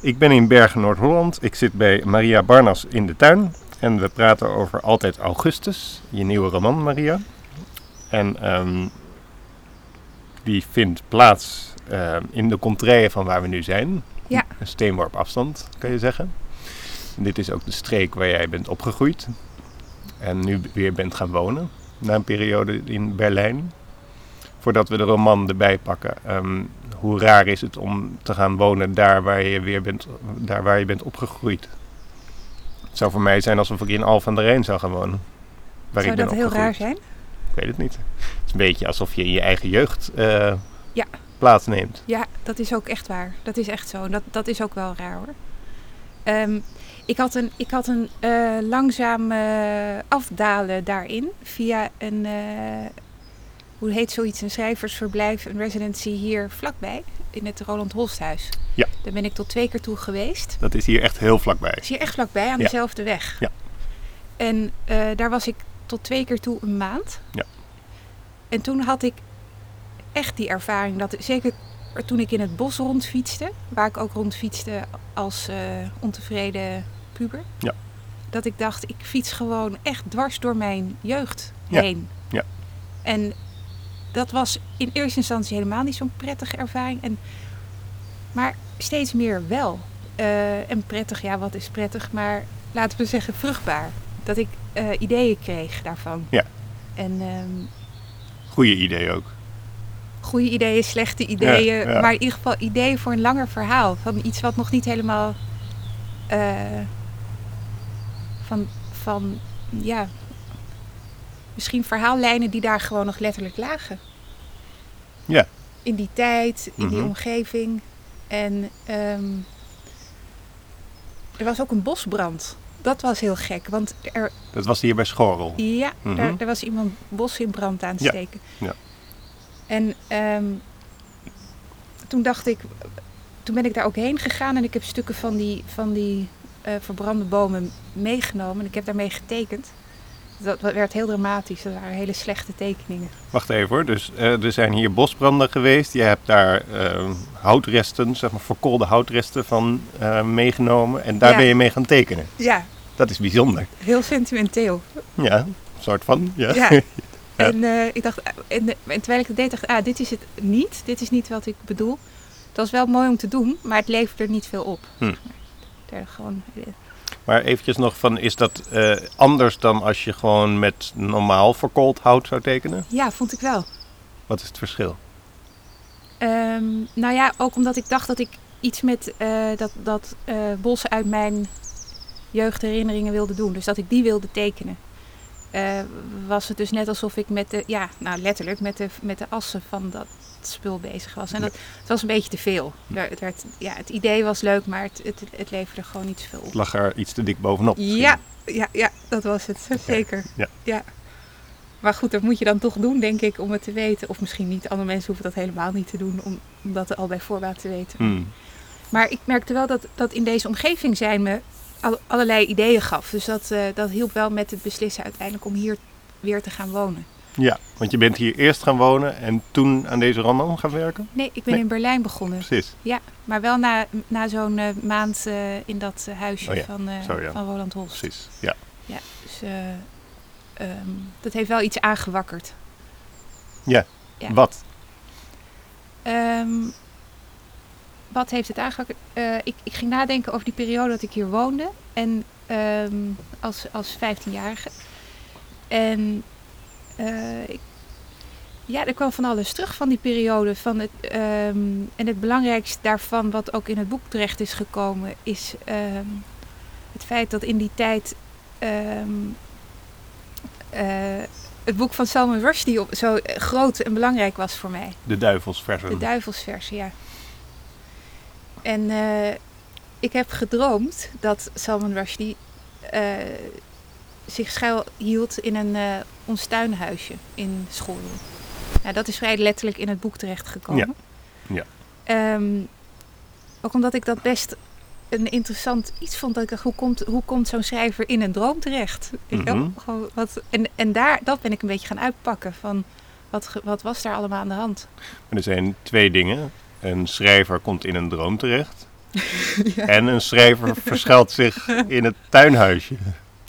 Ik ben in Bergen, Noord-Holland. Ik zit bij Maria Barnas in de tuin. En we praten over Altijd Augustus, je nieuwe roman, Maria. En ehm, die vindt plaats ehm, in de contraille van waar we nu zijn. Ja. Een steenworp afstand, kan je zeggen. En dit is ook de streek waar jij bent opgegroeid. En nu weer bent gaan wonen. Na een periode in Berlijn. Voordat we de roman erbij pakken. ehm, hoe raar is het om te gaan wonen daar waar je weer bent, daar waar je bent opgegroeid? Het zou voor mij zijn alsof ik in Al van der Rijn zou gaan wonen. Waar Zou ik ben dat heel raar zijn? Ik weet het niet. Het is een beetje alsof je in je eigen jeugd eh, Ja. plaatsneemt. Ja, dat is ook echt waar. Dat is echt zo. Dat, dat is ook wel raar hoor. Ehm, ik had een, ik had een eh, langzaam afdalen daarin via een, eh, hoe heet zoiets, een schrijversverblijf, een residency hier vlakbij in het Roland Holsthuis. Ja. Daar ben ik tot twee keer toe geweest. Dat is hier echt heel vlakbij. Het is hier echt vlakbij aan Ja. dezelfde weg. Ja. En eh, daar was ik tot twee keer toe een maand. Ja. En toen had ik echt die ervaring dat zeker toen ik in het bos rondfietste, waar ik ook rondfietste als eh, ontevreden puber, Ja. dat ik dacht ik fiets gewoon echt dwars door mijn jeugd Ja. heen. Ja. En dat was in eerste instantie helemaal niet zo'n prettige ervaring. En, maar steeds meer wel. Eh, en prettig, ja, wat is prettig? Maar laten we zeggen vruchtbaar. Dat ik eh, ideeën kreeg daarvan. Ja. En ehm, Goeie idee ook. goede ideeën, slechte ideeën. ja. Maar in ieder geval ideeën voor een langer verhaal. Van iets wat nog niet helemaal. eh, van, van, ja. Misschien verhaallijnen die daar gewoon nog letterlijk lagen. Ja. In die tijd, in die Mhm. omgeving. En ehm, er was ook een bosbrand. Dat was heel gek, want er, Dat was hier bij Schorrel. ja, Mhm. daar, er was iemand bos in brand aan het steken. ja. En ehm, toen dacht ik, toen ben ik daar ook heen gegaan en ik heb stukken van die, van die eh, verbrande bomen meegenomen. En ik heb daarmee getekend. Dat werd heel dramatisch. Dat waren hele slechte tekeningen. Wacht even hoor. Dus eh, er zijn hier bosbranden geweest. Je hebt daar eh, houtresten, zeg maar verkoolde houtresten van eh, meegenomen. En daar Ja. ben je mee gaan tekenen. Ja, Dat is bijzonder. heel sentimenteel. Ja, een soort van. Ja. Ja. Ja. En eh, ik dacht, en, en terwijl ik het deed, dacht ik, ah, dit is het niet. Dit is niet wat ik bedoel. Het was wel mooi om te doen, maar het levert er niet veel op. Hm. Er gewoon, Maar eventjes nog van, is dat eh, anders dan als je gewoon met normaal verkoold hout zou tekenen? ja, vond ik wel. Wat is het verschil? Ehm, nou ja, ook omdat ik dacht dat ik iets met eh, dat, dat eh, bos uit mijn jeugdherinneringen wilde doen. Dus dat ik die wilde tekenen. Was het dus net alsof ik met de, ja, nou letterlijk met de, met de assen van dat spul bezig was. En dat, het was een beetje te veel. Het, werd, ja, het idee was leuk, maar het, het, het leverde gewoon niet zoveel op. Het lag er iets te dik bovenop. Ja, ja, ja, dat was het. Zeker. ja. Maar goed, dat moet je dan toch doen, denk ik, om het te weten. Of misschien niet. Andere mensen hoeven dat helemaal niet te doen, om, om dat al bij voorbaat te weten. Hmm. Maar ik merkte wel dat, dat in deze omgeving zijn me al- allerlei ideeën gaf. Dus dat, eh, dat hielp wel met het beslissen uiteindelijk om hier weer te gaan wonen. Ja, want je bent hier eerst gaan wonen en toen aan deze roman gaan werken? Nee, ik ben Nee. in Berlijn begonnen. Precies. Ja, maar wel na, na zo'n eh, maand eh, in dat eh, huisje Oh ja, van, ja. van Roland Holst. Precies, ja. Ja, dus eh, ehm, dat heeft wel iets aangewakkerd. Ja, Ja. wat? Ehm, wat heeft het aangewakkerd? Ik, ik ging nadenken over die periode dat ik hier woonde. En ehm, als, als 15-jarige. En ik, ja, er kwam van alles terug van die periode. Van het, ehm, en het belangrijkste daarvan, wat ook in het boek terecht is gekomen, is ehm, het feit dat in die tijd ehm, eh, het boek van Salman Rushdie op- zo eh, groot en belangrijk was voor mij. De duivelsversen. De duivelsversie, ja. En eh, ik heb gedroomd dat Salman Rushdie eh, zich schuil hield in een eh ons tuinhuisje in Schoorl. Nou, dat is vrij letterlijk in het boek terechtgekomen. Ja. Ehm, ook omdat ik dat best een interessant iets vond. Dat ik dacht, hoe komt, hoe komt zo'n schrijver in een droom terecht? Mhm. Gewoon wat, en en daar, dat ben ik een beetje gaan uitpakken. Van wat, wat was daar allemaal aan de hand? Maar er zijn twee dingen. Een schrijver komt in een droom terecht. Ja. En een schrijver verschuilt zich in het tuinhuisje.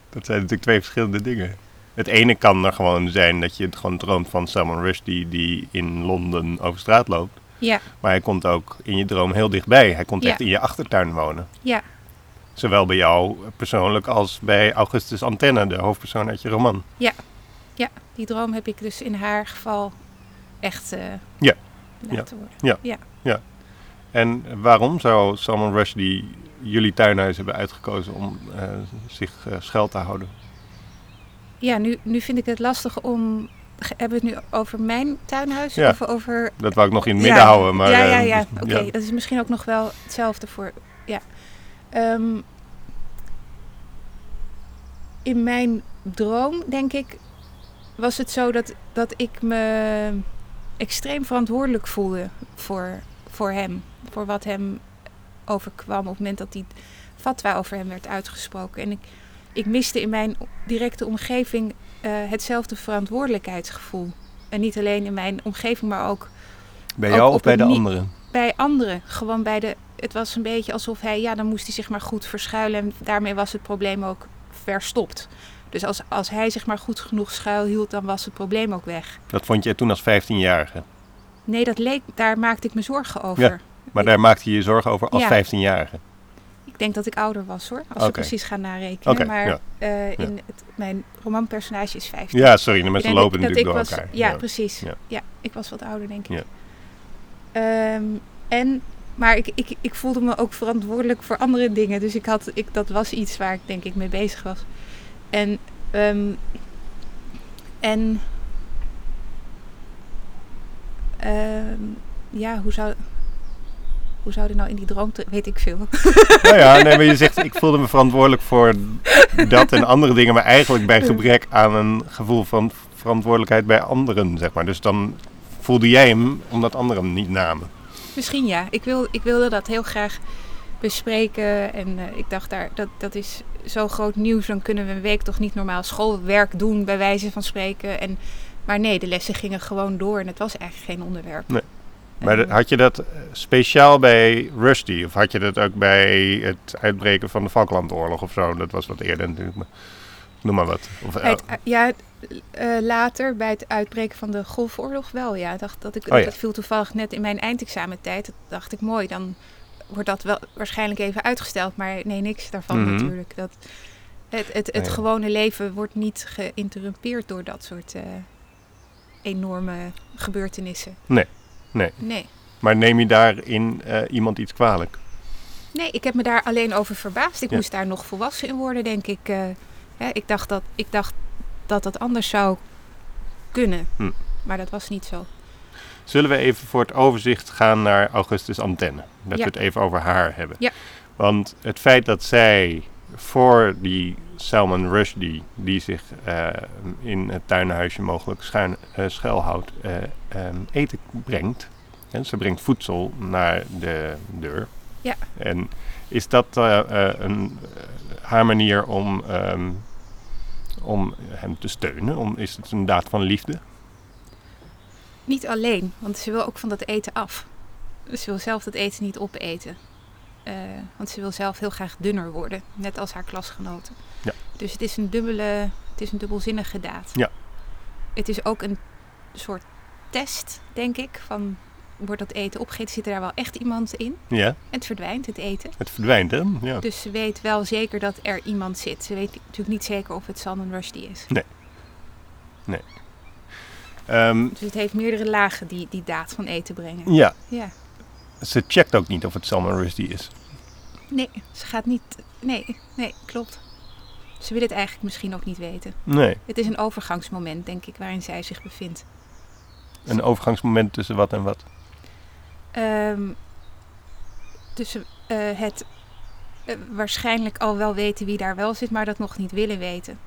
Dat zijn natuurlijk twee verschillende dingen. Het ene kan er gewoon zijn dat je het gewoon droomt van Salman Rushdie die in Londen over straat loopt. Ja, Maar hij komt ook in je droom heel dichtbij. Hij komt Ja. echt in je achtertuin wonen. ja, Zowel bij jou persoonlijk als bij Augustus Antenne, de hoofdpersoon uit je roman. die droom heb ik dus in haar geval echt eh Ja. laten worden. En waarom zou Salman Rushdie jullie tuinhuis hebben uitgekozen om eh, zich eh, schuil te houden? Ja, nu, nu vind ik het lastig om... Hebben we het nu over mijn tuinhuis Ja. of over... Dat wou ik nog in het midden houden. Maar, ja, ja, eh, ja. dus- Oké, dat is misschien ook nog wel hetzelfde voor... Ja. Ehm, in mijn droom, denk ik, was het zo dat, dat ik me extreem verantwoordelijk voelde voor, voor hem. Voor wat hem overkwam op het moment dat die fatwa over hem werd uitgesproken. En ik, ik miste in mijn directe omgeving eh, hetzelfde verantwoordelijkheidsgevoel. En niet alleen in mijn omgeving, maar ook Bij jou of bij de anderen? bij anderen. Gewoon bij de. Het was een beetje alsof hij, ja, dan moest hij zich maar goed verschuilen. En daarmee was het probleem ook verstopt. Dus als, als hij zich maar goed genoeg schuilhield, dan was het probleem ook weg. Dat vond je toen als 15-jarige. Nee, dat leek, daar maakte ik me zorgen over. Maar daar maakte je je zorgen over als Ja. 15-jarige. Ik denk dat ik ouder was hoor, als we Oké. precies gaan narekenen. Maar ja. eh, in het, mijn romanpersonage is 15. Ja, sorry, ze denk lopen natuurlijk door was, elkaar. Ja, precies. Ja. Ja. ik was wat ouder, denk ik. Ja. Ehm, en, maar ik, ik, ik voelde me ook verantwoordelijk voor andere dingen. Dus ik had, ik, dat was iets waar ik denk ik mee bezig was. En, ehm, en ehm, ja, hoe zou, hoe zou dit nou in die droom, te- weet ik veel. Nou ja, nee, maar je zegt, ik voelde me verantwoordelijk voor dat en andere dingen, maar eigenlijk bij gebrek aan een gevoel van verantwoordelijkheid bij anderen, zeg maar. Dus dan voelde jij hem omdat anderen hem niet namen. Misschien ja. Ik, wil, ik wilde dat heel graag bespreken. En eh, ik dacht, daar, dat, dat is zo groot nieuws. Dan kunnen we een week toch niet normaal schoolwerk doen, bij wijze van spreken. En, maar nee, de lessen gingen gewoon door. En het was eigenlijk geen onderwerp. Nee. Maar de- had je dat eh, speciaal bij Rushdie? Of had je dat ook bij het uitbreken van de Falklandoorlog of zo? Dat was wat eerder natuurlijk. Maar, noem maar wat. Of, bij het, ja, eh, later bij het uitbreken van de Golfoorlog wel. Ja, dacht dat ik Oh ja. dat viel toevallig net in mijn eindexamentijd. Dat dacht ik mooi. Dan wordt dat wel waarschijnlijk even uitgesteld. Maar nee, niks daarvan Mhm. natuurlijk. Dat, het het, het ja. gewone leven wordt niet geïnterrumpeerd door dat soort eh, enorme gebeurtenissen. Nee. Nee. Maar neem je daarin eh, iemand iets kwalijk? Nee, ik heb me daar alleen over verbaasd. Ik Ja. moest daar nog volwassen in worden, denk ik. eh. hè, ik, dacht dat, ik dacht dat dat anders zou kunnen. Hm. Maar dat was niet zo. Zullen we even voor het overzicht gaan naar Augustus Antenne? Dat Ja. we het even over haar hebben. Ja. Want het feit dat zij voor die Salman Rushdie, die zich eh, in het tuinhuisje mogelijk schuin, eh, schuilhoudt, eh, eten brengt. En ze brengt voedsel naar de deur. Ja. En is dat een, haar manier om, ehm, om hem te steunen? Om, is het een daad van liefde? Niet alleen, want ze wil ook van dat eten af. Ze wil zelf dat eten niet opeten. Eh, want ze wil zelf heel graag dunner worden, net als haar klasgenoten. Ja. Dus het is een dubbele, het is een dubbelzinnige daad. Ja. Het is ook een soort test, denk ik, van wordt dat eten opgegeten, zit er daar wel echt iemand in? Ja, En het verdwijnt, het eten. het verdwijnt hè? Ja. Dus ze weet wel zeker dat er iemand zit. Ze weet natuurlijk niet zeker of het Salman Rushdie is. Ehm, Dus het heeft meerdere lagen, die, die daad van eten brengen. ja, Ja. Ze checkt ook niet of het Salman Rushdie is. Nee, ze gaat niet. Nee, nee, klopt. Ze wil het eigenlijk misschien ook niet weten. Nee, Het is een overgangsmoment, denk ik, waarin zij zich bevindt. een overgangsmoment tussen wat en wat. Ehm, tussen eh, het eh, waarschijnlijk al wel weten wie daar wel zit, maar dat nog niet willen weten.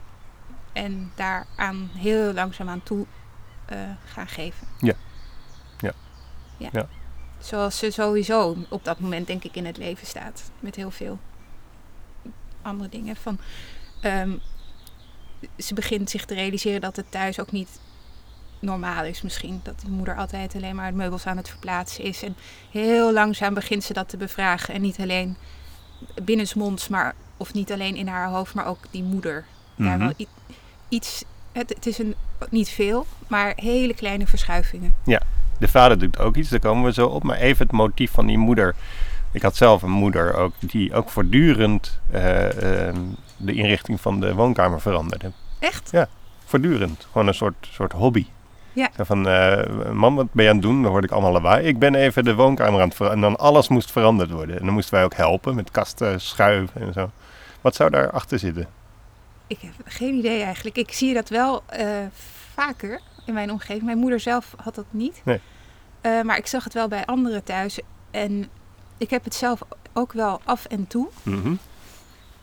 En daaraan heel langzaam aan toe eh, gaan geven. Ja. Ja. ja. Ja. Zoals ze sowieso op dat moment, denk ik, in het leven staat. Met heel veel andere dingen. Van, ehm, ze begint zich te realiseren dat het thuis ook niet normaal is misschien. Dat die moeder altijd alleen maar meubels aan het verplaatsen is. En heel langzaam begint ze dat te bevragen. En niet alleen binnensmonds, maar, of niet alleen in haar hoofd, maar ook die moeder. Daar Mhm. wel iets, het, het is een, niet veel, maar hele kleine verschuivingen. De vader doet ook iets, daar komen we zo op. Maar even het motief van die moeder. Ik had zelf een moeder ook, die ook voortdurend eh, ehm, de inrichting van de woonkamer veranderde. Echt? Voortdurend. Gewoon een soort, soort hobby. Ja. Zo Van, eh, mam, wat ben je aan het doen? Dan hoorde ik allemaal lawaai. Ik ben even de woonkamer aan het veranderen. En dan alles moest veranderd worden. En dan moesten wij ook helpen met kasten schuiven en zo. Wat zou daar achter zitten? Ik heb geen idee eigenlijk. Ik zie dat wel eh, vaker in mijn omgeving. Mijn moeder zelf had dat niet. Nee. Eh, maar ik zag het wel bij anderen thuis. En ik heb het zelf ook wel af en toe. Mhm.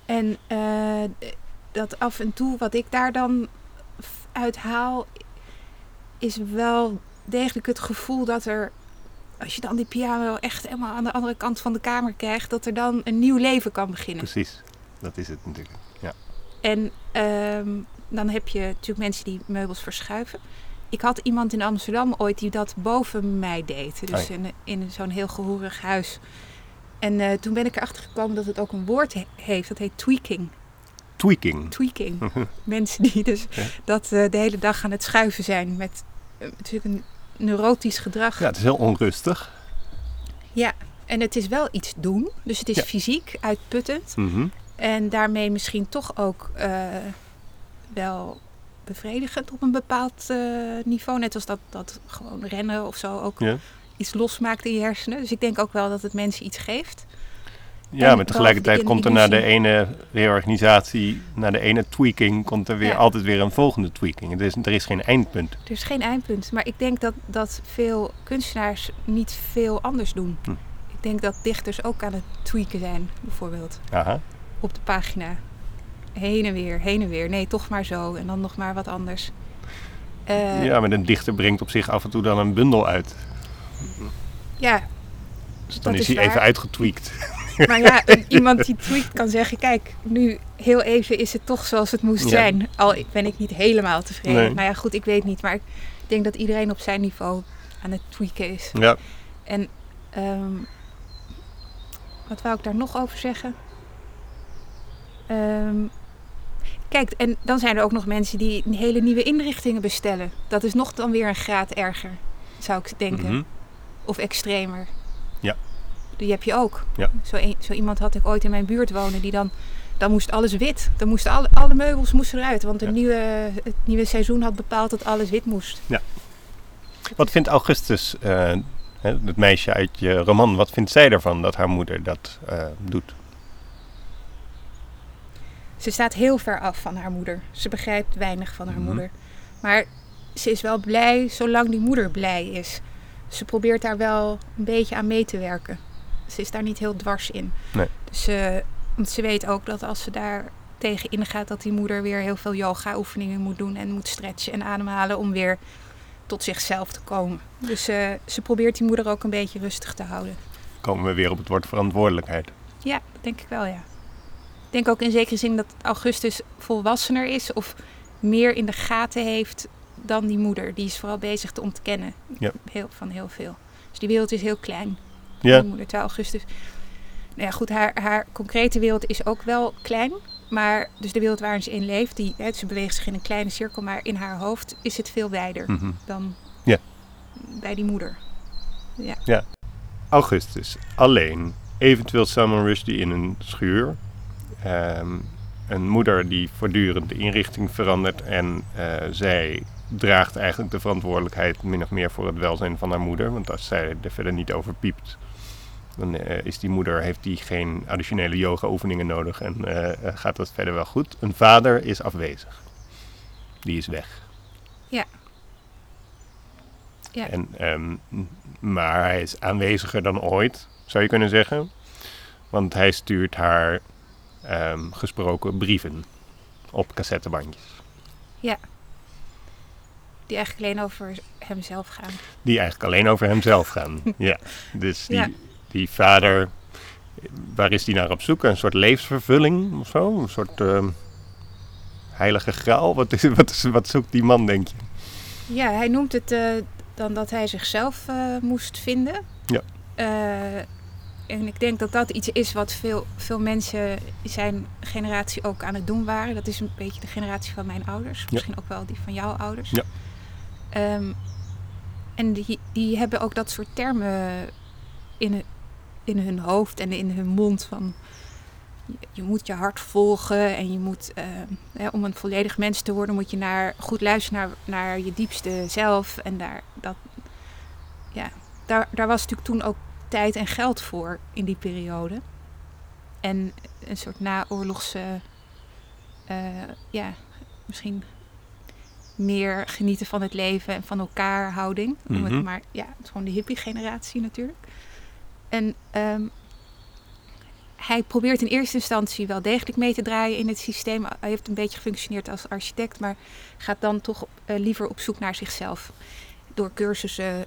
En eh, dat af en toe wat ik daar dan uit haal, is wel degelijk het gevoel dat er, als je dan die piano echt helemaal aan de andere kant van de kamer krijgt, dat er dan een nieuw leven kan beginnen. Precies. Dat is het natuurlijk. Ja. En ehm, dan heb je natuurlijk mensen die meubels verschuiven. Ik had iemand in Amsterdam ooit die dat boven mij deed. Dus Oh ja. in, in zo'n heel gehoerig huis. En eh, toen ben ik erachter gekomen dat het ook een woord he- heeft. Dat heet tweaking. Tweaking. Tweaking. mensen die dus Ja. dat eh, de hele dag aan het schuiven zijn. Met eh, natuurlijk een neurotisch gedrag. Ja, het is heel onrustig. En het is wel iets doen. Dus het is Ja. fysiek uitputtend. Mhm. En daarmee misschien toch ook wel bevredigend op een bepaald eh, niveau. Net als dat, dat gewoon rennen of zo ook Ja. iets losmaakt in je hersenen. Dus ik denk ook wel dat het mensen iets geeft. Ja, En maar tegelijkertijd komt er na de ene reorganisatie, na de ene tweaking, komt er weer Ja. altijd weer een volgende tweaking. Er is, er is geen eindpunt. Er is geen eindpunt. Maar ik denk dat, dat veel kunstenaars niet veel anders doen. Hm. Ik denk dat dichters ook aan het tweaken zijn, bijvoorbeeld. Aha. Op de pagina. Heen en weer, heen en weer. Nee, toch maar zo. En dan nog maar wat anders. Eh, ja, maar een dichter brengt op zich af en toe dan een bundel uit. ja, Dus dan Dat is is hij waar. even uitgetweakt. Maar ja, een- iemand die tweet kan zeggen: Kijk, nu heel even is het toch zoals het moest Ja. zijn. Al ben ik niet helemaal tevreden. Nee. Nou ja, goed, ik weet niet. Maar ik denk dat iedereen op zijn niveau aan het tweaken is. Ja, En ehm, wat wou ik daar nog over zeggen? Ehm, kijk, en dan zijn er ook nog mensen die hele nieuwe inrichtingen bestellen. Dat is nog dan weer een graad erger, zou ik denken. mhm. Of extremer. Ja. Die heb je ook. Ja. Zo, een- zo iemand had ik ooit in mijn buurt wonen die dan... Dan moest alles wit. Dan moesten alle, alle meubels moesten eruit. Want de Ja. nieuwe, het nieuwe seizoen had bepaald dat alles wit moest. Wat vindt Augustus, hè, het meisje uit je roman, wat vindt zij ervan dat haar moeder dat eh, doet? Ze staat heel ver af van haar moeder. Ze begrijpt weinig van haar Mhm. moeder. Maar ze is wel blij zolang die moeder blij is. Ze probeert daar wel een beetje aan mee te werken. Ze is daar niet heel dwars in. Nee. Dus ze, want ze weet ook dat als ze daar tegen ingaat, dat die moeder weer heel veel yoga oefeningen moet doen en moet stretchen en ademhalen om weer tot zichzelf te komen. Dus eh, ze probeert die moeder ook een beetje rustig te houden. Komen we weer op het woord verantwoordelijkheid. Ja, dat denk ik wel, ja. Ik denk ook in zekere zin dat Augustus volwassener is of meer in de gaten heeft dan die moeder. Die is vooral bezig te ontkennen Ja. heel, van heel veel. Dus die wereld is heel klein. Ja, Die moeder, terwijl Augustus... Nou ja, goed, haar, haar concrete wereld is ook wel klein. Maar dus de wereld waarin ze in leeft, die, hè, ze beweegt zich in een kleine cirkel. Maar in haar hoofd is het veel wijder mhm. dan Ja. bij die moeder. Augustus, alleen. Eventueel Salman Rushdie in een schuur. Ehm, een moeder die voortdurend de inrichting verandert. En eh, zij draagt eigenlijk de verantwoordelijkheid min of meer voor het welzijn van haar moeder. Want als zij er verder niet over piept, dan eh, is die moeder, heeft die geen additionele yoga oefeningen nodig. En eh, gaat dat verder wel goed. Een vader is afwezig. Die is weg. Ja. En, ehm, maar hij is aanweziger dan ooit, zou je kunnen zeggen. Want hij stuurt haar ehm, gesproken brieven op cassettebandjes. Die eigenlijk alleen over hemzelf gaan. Die eigenlijk alleen over hemzelf gaan. ja. Dus die, Ja. die vader, waar is die naar op zoek? Een soort levensvervulling of zo? Een soort ehm, heilige graal? Wat, is, wat, is, wat zoekt die man, denk je? Ja, hij noemt het eh, dan dat hij zichzelf eh, moest vinden. Ja. En ik denk dat dat iets is wat veel, veel mensen zijn generatie ook aan het doen waren. Dat is een beetje de generatie van mijn ouders. Misschien ook wel die van jouw ouders. Ja. Ehm, en die, die hebben ook dat soort termen in, hun- in hun hoofd en in hun mond van... je- Je moet je hart volgen en je moet, ehm, hè, om een volledig mens te worden, moet je naar, goed luisteren naar, naar je diepste zelf. En daar, dat, ja, daar, daar was natuurlijk toen ook tijd en geld voor in die periode. En een soort naoorlogse, eh, ja, misschien meer genieten van het leven en van elkaar houding. Mhm. het maar, ja, het is gewoon de hippie-generatie natuurlijk. En ehm, hij probeert in eerste instantie wel degelijk mee te draaien in het systeem. Hij heeft een beetje gefunctioneerd als architect, maar gaat dan toch eh, liever op zoek naar zichzelf. Door cursussen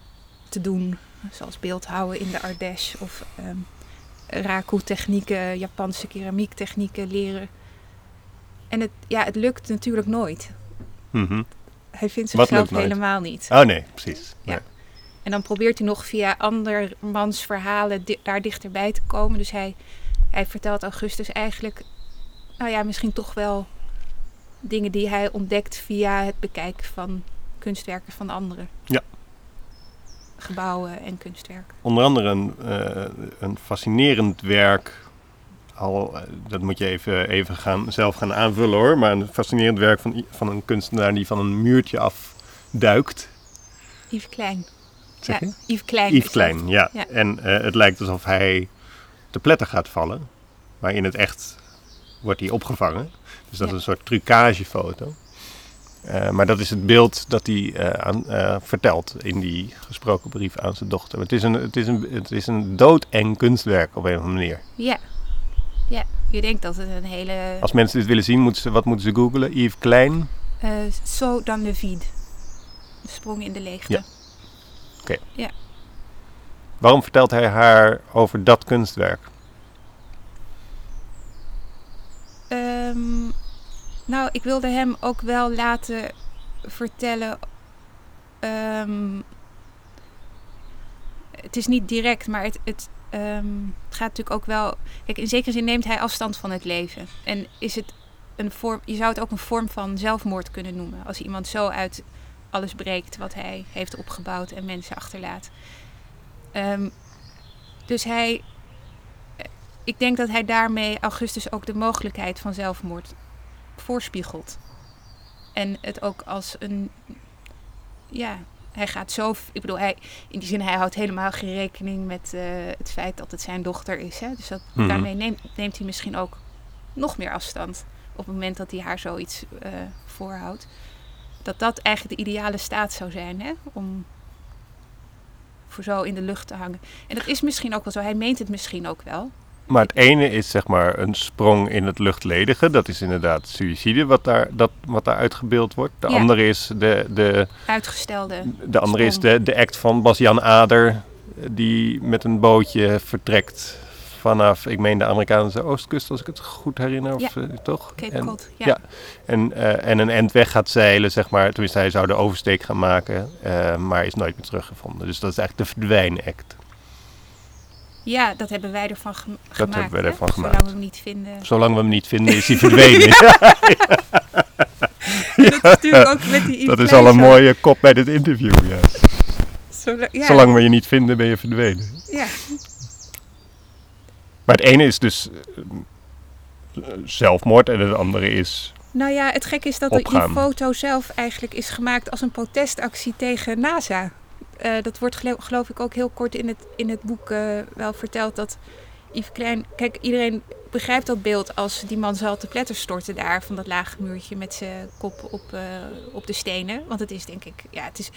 te doen, zoals beeldhouwen in de Ardèche of ehm raku-technieken, Japanse keramiektechnieken leren. En het, ja, het lukt natuurlijk nooit. Mhm. Hij vindt zichzelf helemaal niet. Oh nee, precies. Ja. Nee. En dan probeert hij nog via andermans verhalen di- daar dichterbij te komen. Dus hij, hij vertelt Augustus eigenlijk, nou ja, misschien toch wel dingen die hij ontdekt via het bekijken van kunstwerken van anderen. Ja. Gebouwen en kunstwerken. Onder andere een, eh, een fascinerend werk. Al, eh, dat moet je even, even gaan, zelf gaan aanvullen hoor. Maar een fascinerend werk van, van een kunstenaar die van een muurtje afduikt. Yves Klein. Zeg ja? Yves Klein. Yves Klein, ja. Ja. En eh, het lijkt alsof hij te pletter gaat vallen. Maar in het echt wordt hij opgevangen. Dus dat Ja. is een soort trucagefoto. Eh, maar dat is het beeld dat hij eh, aan, eh, vertelt in die gesproken brief aan zijn dochter. Het is een, het is een, het is een doodeng kunstwerk op een of andere manier. Ja. Ja, je denkt dat het een hele... Als mensen dit willen zien, moeten ze, wat moeten ze googlen? Yves Klein. zo dan le vide. De sprong in de leegte. Ja. Waarom vertelt hij haar over dat kunstwerk? Ehm, nou, ik wilde hem ook wel laten vertellen. ehm, het is niet direct, maar het, het, ehm, het gaat natuurlijk ook wel. Kijk, in zekere zin neemt hij afstand van het leven. En is het een vorm. Je zou het ook een vorm van zelfmoord kunnen noemen. Als iemand zo uit alles breekt wat hij heeft opgebouwd en mensen achterlaat. Ehm, dus hij ik denk dat hij daarmee Augustus ook de mogelijkheid van zelfmoord voorspiegelt. En het ook als een. Ja, hij gaat zo. Ik bedoel, hij, in die zin, hij houdt helemaal geen rekening met eh, het feit dat het zijn dochter is. Hè? Dus dat, Mhm. daarmee neemt, neemt hij misschien ook nog meer afstand. Op het moment dat hij haar zoiets eh, voorhoudt. Dat dat eigenlijk de ideale staat zou zijn. Hè? Om voor zo in de lucht te hangen. En dat is misschien ook wel zo. Hij meent het misschien ook wel. Maar het ene is zeg maar een sprong in het luchtledige. Dat is inderdaad suïcide wat daar, dat, wat daar uitgebeeld wordt. De Ja. andere is, de, de, Uitgestelde. de, andere is de, de act van Bas-Jan Ader. Die met een bootje vertrekt vanaf, ik meen de Amerikaanse oostkust als ik het goed herinner. Of, eh, toch? Cape En- Cod. Ja. ja. En, eh, en een end weg gaat zeilen, zeg maar. Tenminste, hij zou de oversteek gaan maken, eh, maar is nooit meer teruggevonden. Dus dat is eigenlijk de verdwijnact. Ja, dat hebben wij ervan gem- gemaakt. hebben wij hè? ervan Zolang gemaakt. we hem niet vinden. Zolang we hem niet vinden, is hij verdwenen. dat is natuurlijk ook met die dat is al een mooie kop bij dit interview. Ja. Zola- ja, Zolang we je niet vinden, ben je verdwenen. Ja, Maar het ene is dus eh, zelfmoord en het andere is... nou ja, het gekke is dat die foto zelf eigenlijk is gemaakt als een protestactie tegen NASA. Eh, dat wordt gelo- geloof ik ook heel kort in het, in het boek eh, wel verteld dat Yves Klein... Kijk, iedereen begrijpt dat beeld als die man zal te pletter storten daar van dat lage muurtje met zijn kop op, eh, op de stenen. Want het is denk ik, ja, het is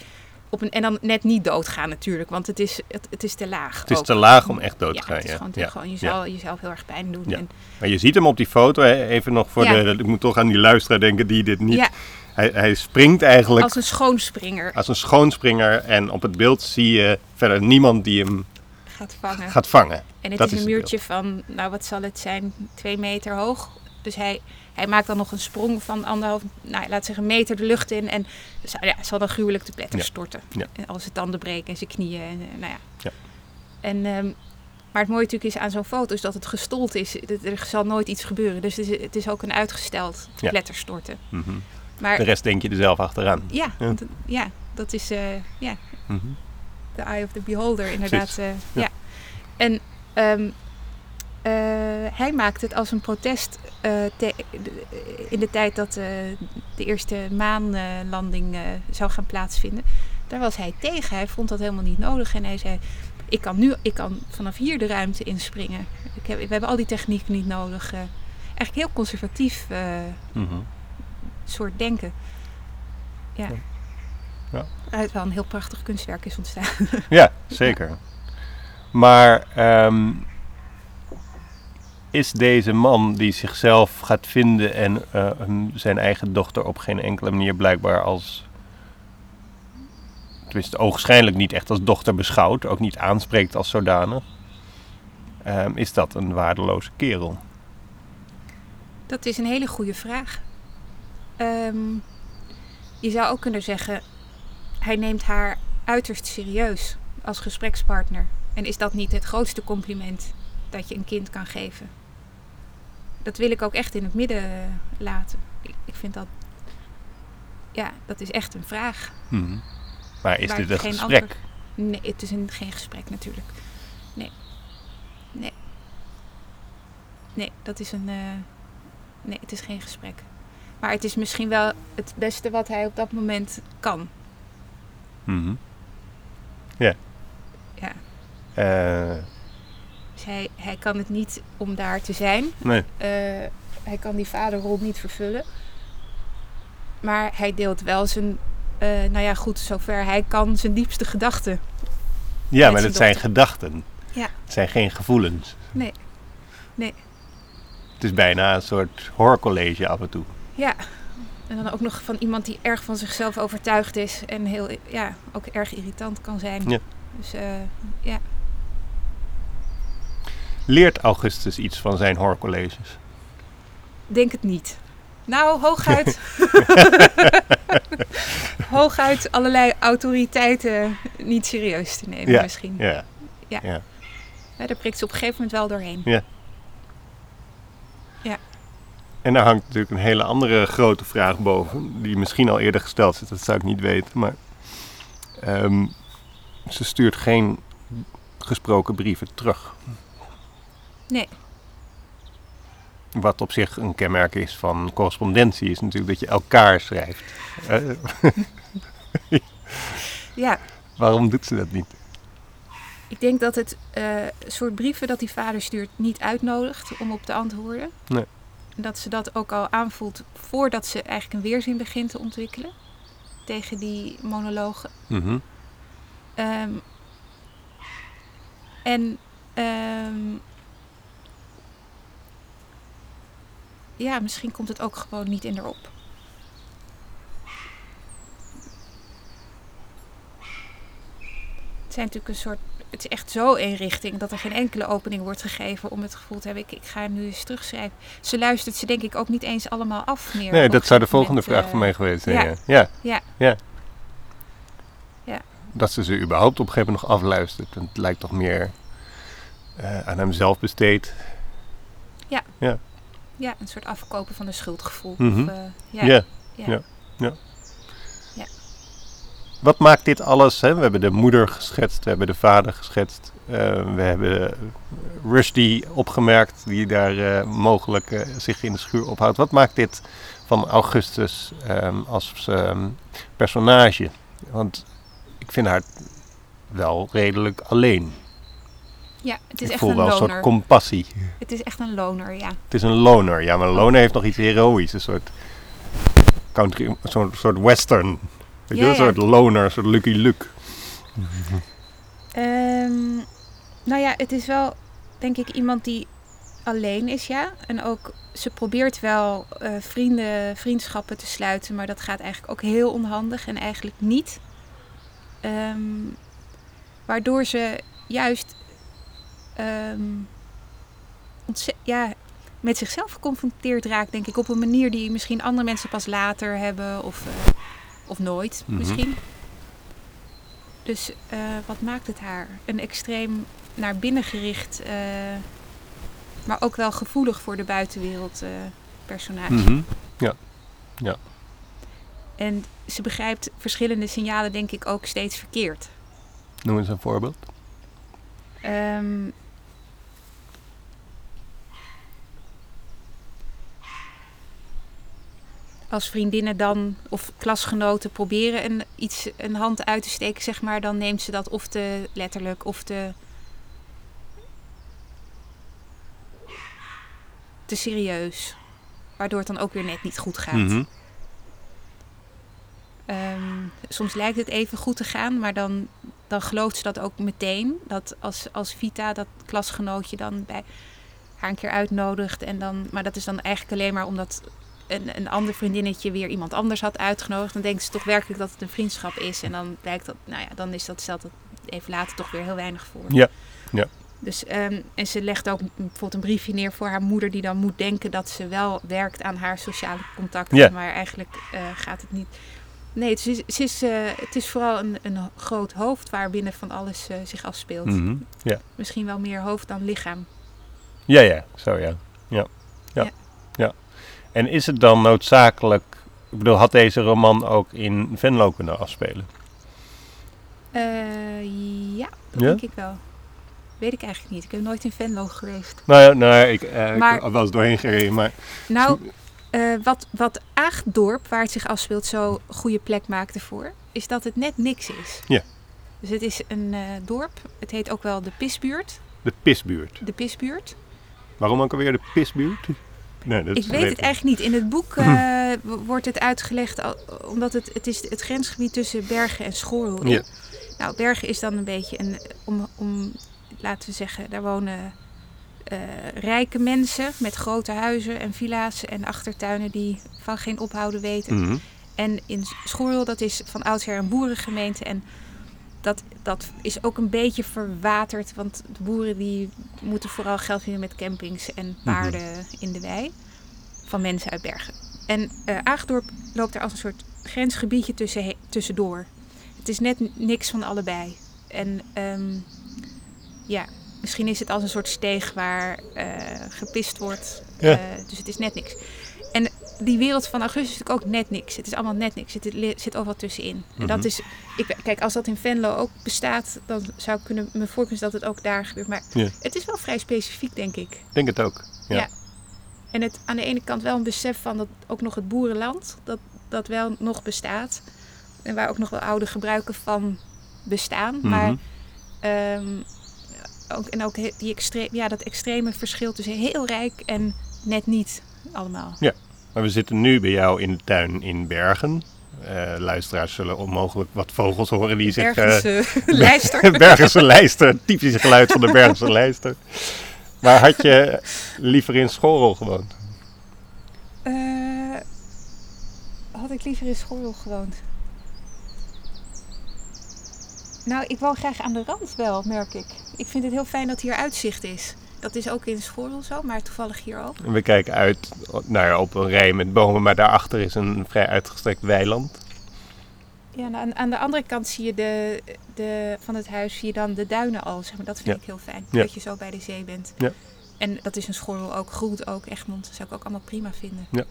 op een, en dan net niet doodgaan natuurlijk, want het is, het, het is te laag. Het is ook. te laag om echt dood te ja, gaan. het is Ja. gewoon, Ja. gewoon je zal jezelf heel erg pijn doen. Ja. En, Maar je ziet hem op die foto, hè, even nog voor de... Ik moet toch aan die luisteraar denken die dit niet... Hij, hij springt eigenlijk als een schoonspringer als een schoonspringer en op het beeld zie je verder niemand die hem gaat vangen. gaat vangen. en het dat is een muurtje van, nou wat zal het zijn, twee meter hoog. Dus hij, hij maakt dan nog een sprong van anderhalf, nou, laat zeggen, meter de lucht in. En zal, ja, zal dan gruwelijk te pletter Ja. storten. Ja. En Als zijn tanden breken en zijn knieën. En, eh, nou ja. Ja. En, ehm, maar het mooie natuurlijk is aan zo'n foto is dat het gestold is. Er zal nooit iets gebeuren. Dus het is, het is ook een uitgesteld Ja. pletterstorten. Mhm. Maar De rest denk je er zelf achteraan. ja, Ja. want, ja, dat is eh, ja, Mhm. the eye of the beholder inderdaad. Eh, Ja. ja. En ehm, eh, hij maakt het als een protest te- in de tijd dat de eerste maanlanding zou gaan plaatsvinden. Daar was hij tegen. Hij vond dat helemaal niet nodig. En hij zei, ik kan, nu, ik kan vanaf hier de ruimte inspringen. Ik heb, we hebben al die techniek niet nodig. eigenlijk heel conservatief Mhm. Soort denken. Ja. Ja. Uit wel een heel prachtig kunstwerk is ontstaan. Ja, zeker. Maar ehm, is deze man die zichzelf gaat vinden en eh, zijn eigen dochter op geen enkele manier blijkbaar als. Tenminste, ogenschijnlijk niet echt als dochter beschouwt, ook niet aanspreekt als zodanig. ehm, is dat een waardeloze kerel? Dat is een hele goede vraag. Ehm, je zou ook kunnen zeggen, hij neemt haar uiterst serieus als gesprekspartner. En is dat niet het grootste compliment dat je een kind kan geven? Dat wil ik ook echt in het midden eh, laten. Ik, vind dat, ja, dat is echt een vraag. Mhm. Maar is dit een gesprek? antwoord- Nee, het is een, geen gesprek natuurlijk. Nee. Nee. Nee, dat is een. eh, nee, het is geen gesprek. Maar het is misschien wel het beste wat hij op dat moment kan. Mhm. Ja. Ja. Eh, Dus hij, hij kan het niet om daar te zijn. nee. Eh, hij kan die vaderrol niet vervullen. Maar hij deelt wel zijn. eh, nou ja, goed, zover hij kan zijn diepste gedachten. Ja, maar zijn het zijn dochter. gedachten. Ja. Het zijn geen gevoelens. Nee. Nee. Het is bijna een soort hoorcollege af en toe. Ja, en dan ook nog van iemand die erg van zichzelf overtuigd is en heel, ja, ook erg irritant kan zijn. Ja. Dus eh, ja, Leert Augustus iets van zijn hoorcolleges? denk het niet. Nou, hooguit. hooguit allerlei autoriteiten niet serieus te nemen Ja. misschien. Ja. Ja. ja. Ja, daar prikt ze op een gegeven moment wel doorheen. En daar hangt natuurlijk een hele andere grote vraag boven, die misschien al eerder gesteld is, dat zou ik niet weten. Maar ehm, ze stuurt geen gesproken brieven terug. Nee. Wat op zich een kenmerk is van correspondentie, is natuurlijk dat je elkaar schrijft. Ja, waarom doet ze dat niet? ik denk dat het eh, soort brieven dat die vader stuurt niet uitnodigt om op te antwoorden. Nee. Dat ze dat ook al aanvoelt voordat ze eigenlijk een weerzin begint te ontwikkelen tegen die monologen. Mhm. Ehm, en ehm, ja, misschien komt het ook gewoon niet in erop. Het zijn natuurlijk een soort. Het is echt zo één richting dat er geen enkele opening wordt gegeven om het gevoel te hebben: ik, ik ga nu eens terugschrijven. Ze luistert ze denk ik ook niet eens allemaal af meer. Nee, dat zou de volgende vraag eh, van mij geweest zijn. ja. Ja. Ja. Ja. ja. Ja. Dat ze ze überhaupt op een gegeven moment nog afluistert. Het lijkt toch meer eh, aan hemzelf besteed. Ja, een soort afkopen van de schuldgevoel. Mhm. Of, eh, ja. Ja. ja. Ja. Wat maakt dit alles? Hè? We hebben de moeder geschetst, we hebben de vader geschetst. eh, we hebben Rushdie opgemerkt, die daar eh, mogelijk eh, zich in de schuur ophoudt. Wat maakt dit van Augustus ehm, als ehm, personage? Want ik vind haar wel redelijk alleen. Ja, het is ik echt voel een wel een soort compassie. Het is echt een loner, ja. Het is een loner. Ja, maar een loner heeft nog iets heroïs. Een soort country, een soort, soort western. Weet je, een soort loner, een soort Lucky Luke. Ehm, nou ja, het is wel, denk ik, iemand die alleen is, ja. En ook, ze probeert wel eh, vrienden, vriendschappen te sluiten, maar dat gaat eigenlijk ook heel onhandig en eigenlijk niet. Ehm, waardoor ze juist, ehm, ja, met zichzelf geconfronteerd raakt, denk ik, op een manier die misschien andere mensen pas later hebben of, eh, of nooit Mhm. misschien. Dus eh, wat maakt het haar? Een extreem naar binnen gericht, eh, maar ook wel gevoelig voor de buitenwereld eh, personage. Mhm. En ze begrijpt verschillende signalen, denk ik, ook steeds verkeerd. Noem eens een voorbeeld. Ehm, als vriendinnen dan of klasgenoten proberen een, iets, een hand uit te steken, zeg maar, dan neemt ze dat of te letterlijk of te, te serieus. Waardoor het dan ook weer net niet goed gaat. Mhm. Ehm, soms lijkt het even goed te gaan, maar dan, dan gelooft ze dat ook meteen. Dat als, als Vita, dat klasgenootje, dan bij haar een keer uitnodigt. En dan, maar dat is dan eigenlijk alleen maar omdat een, een ander vriendinnetje weer iemand anders had uitgenodigd. Dan denkt ze toch werkelijk dat het een vriendschap is. En dan blijkt dat, nou ja, dan is dat, stelt dat even later toch weer heel weinig voor. Ja, ja. Dus, ehm, en ze legt ook bijvoorbeeld een briefje neer voor haar moeder, die dan moet denken dat ze wel werkt aan haar sociale contacten. Maar eigenlijk eh, gaat het niet. Nee, het is, het is, eh, het is vooral een, een groot hoofd waarbinnen van alles eh, zich afspeelt. Mhm. Ja. Misschien wel meer hoofd dan lichaam. ja, ja, zo ja. Ja. ja. Ja. En is het dan noodzakelijk... Ik bedoel, had deze roman ook in Venlo kunnen afspelen? Eh, ja, dat Ja? denk ik wel. Weet ik eigenlijk niet. Ik heb nooit in Venlo geweest. Nou ja, nou, ik, eh, Maar- ik heb wel eens doorheen gereden, maar... Nou, eh, wat, wat Aagdorp, waar het zich afspeelt, zo goede plek maakt ervoor, is dat het net niks is. Ja. Dus het is een eh, dorp. Het heet ook wel de Pisbuurt. De pisbuurt. De Pisbuurt. Waarom ook alweer de pisbuurt? Nee, dat Ik weet het eigenlijk niet. In het boek eh, wordt het uitgelegd omdat het, het is het grensgebied tussen Bergen en Schorl. Ja. Nou, Bergen is dan een beetje een, om, om laten we zeggen, daar wonen eh, rijke mensen met grote huizen en villa's en achtertuinen die van geen ophouden weten. Mhm. En in Schorl, dat is van oudsher een boerengemeente. En dat, dat is ook een beetje verwaterd. Want de boeren die moeten vooral geld verdienen met campings en paarden in de wei. Van mensen uit Bergen. En eh Aagdorp loopt daar als een soort grensgebiedje tussen, tussendoor. Het is net niks van allebei. En ehm, ja, misschien is het als een soort steeg waar eh, gepist wordt. Ja. Eh, dus het is net niks. En die wereld van Augustus is natuurlijk ook net niks. Het is allemaal net niks. Het zit overal tussenin. En dat Mhm. is, ik, kijk, als dat in Venlo ook bestaat, dan zou ik kunnen, me voorstellen dat het ook daar gebeurt. Maar Ja. het is wel vrij specifiek, denk ik. Ik denk het ook. Ja. Ja. En het aan de ene kant wel een besef van dat ook nog het boerenland, dat, dat wel nog bestaat. En waar ook nog wel oude gebruiken van bestaan. Mhm. Maar ehm, ook, en ook die extre ja, dat extreme verschil tussen heel rijk en net niet allemaal. Maar we zitten nu bij jou in de tuin in Bergen. Eh, luisteraars zullen onmogelijk wat vogels horen die zich... Ergens eh, eh, lijster. Bergense lijster, typisch geluid van de Bergense lijster. Maar had je liever in Schorrel gewoond? Eh, had ik liever in Schorrel gewoond? Nou, ik woon graag aan de rand wel, merk ik. Ik vind het heel fijn dat hier uitzicht is. Dat is ook in Schorrel zo, maar toevallig hier ook. En we kijken uit naar op een rij met bomen, maar daarachter is een vrij uitgestrekt weiland. Ja, en aan, aan de andere kant zie je de, de, van het huis zie je dan de duinen al. Zeg maar. Dat vind Ja. ik heel fijn, Ja. dat je zo bij de zee bent. Ja. En dat is een Schorrel ook, Groet ook, Egmond. Dat zou ik ook allemaal prima vinden. Ja.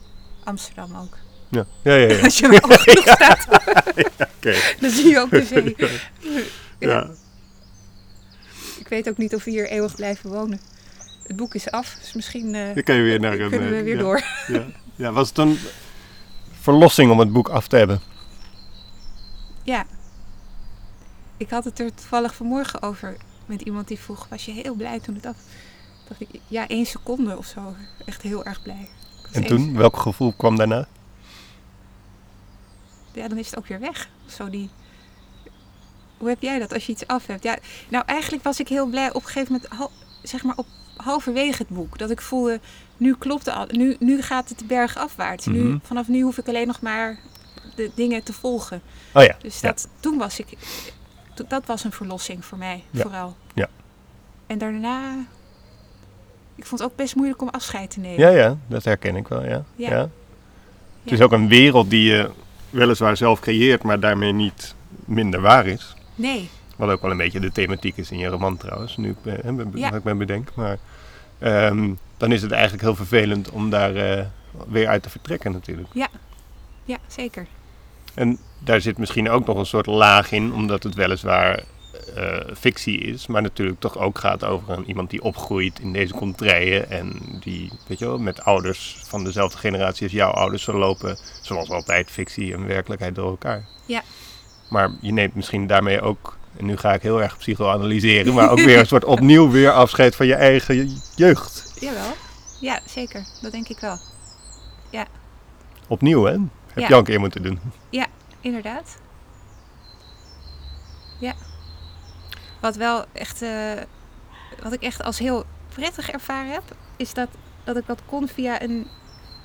Amsterdam ook. Ja, ja, ja. ja. Als je maar hoog genoeg staat, Oké. dan zie je ook de zee. Ja. Ik weet ook niet of we hier eeuwig blijven wonen. Het boek is af, dus misschien eh, Dan kan je weer naar een... kunnen we eh, weer ja, door. Ja. ja, was het een verlossing om het boek af te hebben? Ja. Ik had het er toevallig vanmorgen over met iemand die vroeg, was je heel blij toen het af... dacht ik, ja, één seconde of zo. Echt heel erg blij. En toen, welk gevoel kwam daarna? Ja, dan is het ook weer weg. Zo die... Hoe heb jij dat als je iets af hebt? Ja, nou, eigenlijk was ik heel blij op een gegeven moment, zeg maar op halverwege het boek. Dat ik voelde, nu klopt het al. Nu, nu gaat het de berg afwaarts. Mhm. Nu, vanaf nu hoef ik alleen nog maar de dingen te volgen. Oh ja. Dus Ja. dat, toen was ik, dat was een verlossing voor mij Ja. vooral. Ja. En daarna, Ik vond het ook best moeilijk om afscheid te nemen. Ja, ja, dat herken ik wel, ja. Ja. ja. Het is ook een wereld die je weliswaar zelf creëert, maar daarmee niet minder waar is. Nee, Wat ook wel een beetje de thematiek is in je roman trouwens, nu hè, Ja. ik me bedenk. Maar ehm, dan is het eigenlijk heel vervelend om daar eh, weer uit te vertrekken natuurlijk. ja, zeker. En daar zit misschien ook nog een soort laag in, omdat het weliswaar eh, fictie is, maar natuurlijk toch ook gaat over een, iemand die opgroeit in deze contraien en die, weet je wel, met ouders van dezelfde generatie als jouw ouders zo lopen, zoals altijd, fictie en werkelijkheid door elkaar. Ja. Maar je neemt misschien daarmee ook, en nu ga ik heel erg psychoanalyseren, maar ook weer een soort opnieuw weer afscheid van je eigen jeugd. Jawel. Ja, zeker. Dat denk ik wel. Opnieuw, hè? Heb Ja. je al een keer moeten doen. Inderdaad. Ja. Wat wel echt, eh, wat ik echt als heel prettig ervaren heb, is dat, dat ik dat kon via een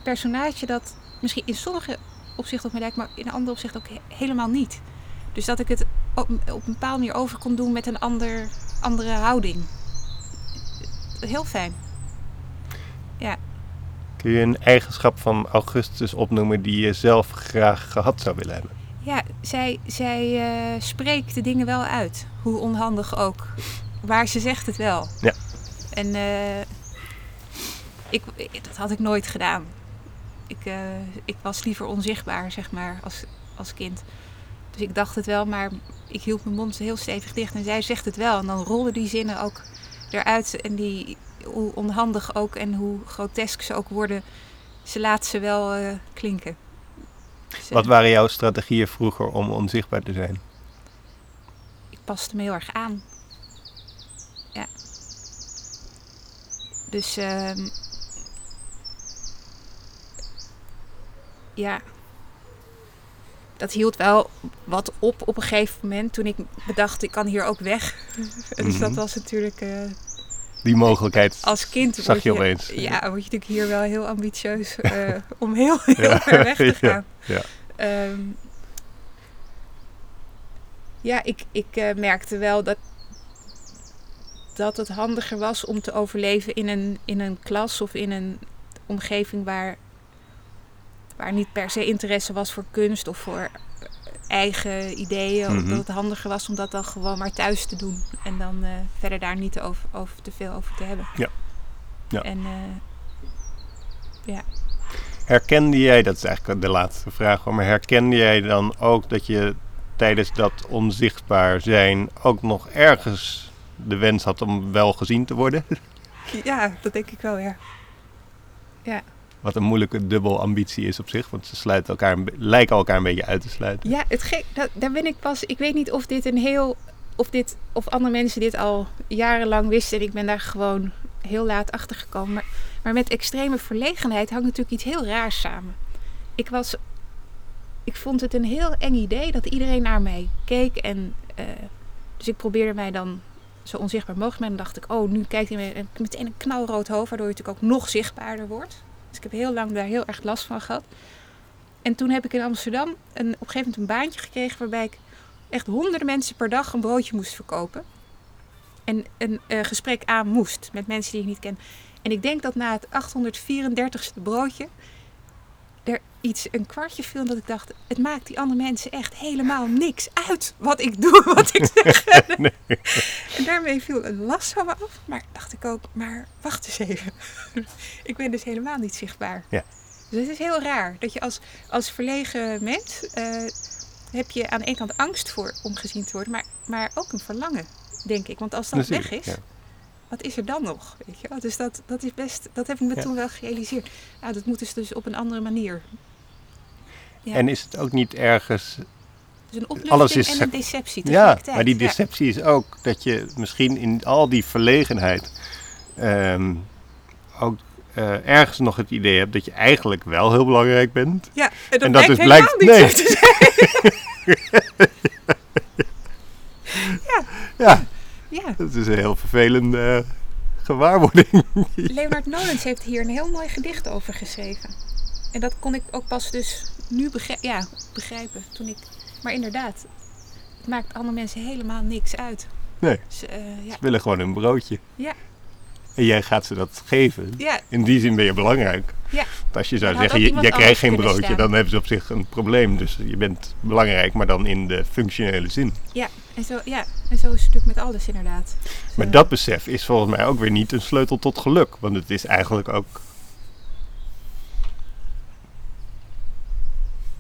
personage dat misschien in sommige opzichten op me lijkt, maar in andere opzichten ook he- helemaal niet. Dus dat ik het op, op een bepaalde manier over kon doen met een ander, andere houding. Heel fijn. Kun je een eigenschap van Augustus opnoemen die je zelf graag gehad zou willen hebben? Ja, zij, zij eh, spreekt de dingen wel uit. Hoe onhandig ook. Maar ze zegt het wel. Ja. En eh, ik, ik- dat had ik nooit gedaan. Ik, eh, ik was liever onzichtbaar, zeg maar, als, als kind. Dus ik dacht het wel, maar ik hield mijn mond heel stevig dicht. En zij zegt het wel. En dan rolden die zinnen ook eruit. En die, hoe onhandig ook en hoe grotesk ze ook worden, ze laat ze wel eh, klinken. Dus, eh, Wat waren jouw strategieën vroeger om onzichtbaar te zijn? ik paste me heel erg aan. Ja. Dus ehm ja. Dat hield wel wat op op een gegeven moment toen ik bedacht ik kan hier ook weg. dus dat Mhm. was natuurlijk eh, Die mogelijkheid als kind zag je opeens. Ja, word je natuurlijk hier wel heel ambitieus eh, om heel, heel Ja. ver weg te gaan. ja. Ehm, ja, ik, ik eh, merkte wel dat, dat het handiger was om te overleven in een, in een klas of in een omgeving waar, waar niet per se interesse was voor kunst of voor eigen ideeën. Mhm. Dat het handiger was om dat dan gewoon maar thuis te doen. En dan eh, verder daar niet over, over te veel over te hebben. Ja. Ja. En eh, Herkende jij, dat is eigenlijk de laatste vraag, maar herkende jij dan ook dat je tijdens dat onzichtbaar zijn ook nog ergens de wens had om wel gezien te worden? ja, dat denk ik wel, ja. Wat een moeilijke dubbel ambitie is op zich, want ze sluiten elkaar, lijken elkaar een beetje uit te sluiten. Ja, het dat, daar ben ik pas. Ik weet niet of dit een heel. Of, dit, of andere mensen dit al jarenlang wisten. En ik ben daar gewoon heel laat achter gekomen. Maar, met extreme verlegenheid hangt natuurlijk iets heel raars samen. Ik was. Ik vond het een heel eng idee dat iedereen naar mij keek. En, eh, dus ik probeerde mij dan zo onzichtbaar mogelijk. Maar dan dacht ik, oh, nu kijkt hij me en meteen een knalrood hoofd. Waardoor je natuurlijk ook nog zichtbaarder wordt. Dus ik heb heel lang daar heel erg last van gehad. En toen heb ik in Amsterdam een, op een gegeven moment een baantje gekregen waarbij ik echt honderden mensen per dag een broodje moest verkopen. En een eh, gesprek aan moest met mensen die ik niet ken. En ik denk dat na het 834ste broodje iets, een kwartje viel. Dat ik dacht, het maakt die andere mensen echt helemaal niks uit wat ik doe, wat ik zeg. En daarmee viel een last van me af. Maar dacht ik ook, maar wacht eens even. ik ben dus helemaal niet zichtbaar. Ja. Dus het is heel raar dat je als, als verlegen mens eh, heb je aan de ene kant angst voor om gezien te worden, maar, maar ook een verlangen, denk ik. Want als dat weg is, ja. wat is er dan nog? Weet je? Dus dat, dat is best, dat heb ik me Ja. toen wel gerealiseerd. Ja, dat moet dus, dus op een andere manier. Ja. En is het ook niet ergens Dus een alles is en een deceptie Ja, tegelijkertijd. maar die Ja. deceptie is ook dat je misschien in al die verlegenheid ehm, ook eh, ergens nog het idee hebt dat je eigenlijk wel heel belangrijk bent. Ja, en dat, En dat blijkt dus blijkt- niet nee. te zijn. Ja, Ja, dat is een heel vervelende eh, gewaarwording. Leonard Nolens heeft hier een heel mooi gedicht over geschreven. En dat kon ik ook pas dus nu begri- ja, begrijpen. Toen ik... Maar inderdaad, het maakt andere mensen helemaal niks uit. Nee. Dus, eh, ja. Ze willen gewoon een broodje. Ja. En jij gaat ze dat geven. Ja, In die zin ben je belangrijk. Ja. Want als je zou zeggen, je, jij krijgt geen broodje, staan. dan hebben ze op zich een probleem. Dus je bent belangrijk, maar dan in de functionele zin. ja. En, zo, ja. en zo is het natuurlijk met alles inderdaad. Dus, Maar dat besef is volgens mij ook weer niet een sleutel tot geluk. Want het is eigenlijk ook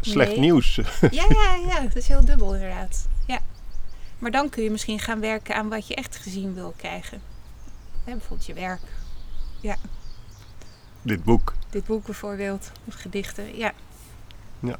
slecht Nee. nieuws. Ja, ja, ja. Het is heel dubbel inderdaad. Ja. Maar dan kun je misschien gaan werken aan wat je echt gezien wil krijgen. Hè, bijvoorbeeld je werk. Dit boek. Dit boek bijvoorbeeld. Of gedichten. Ja. Ja.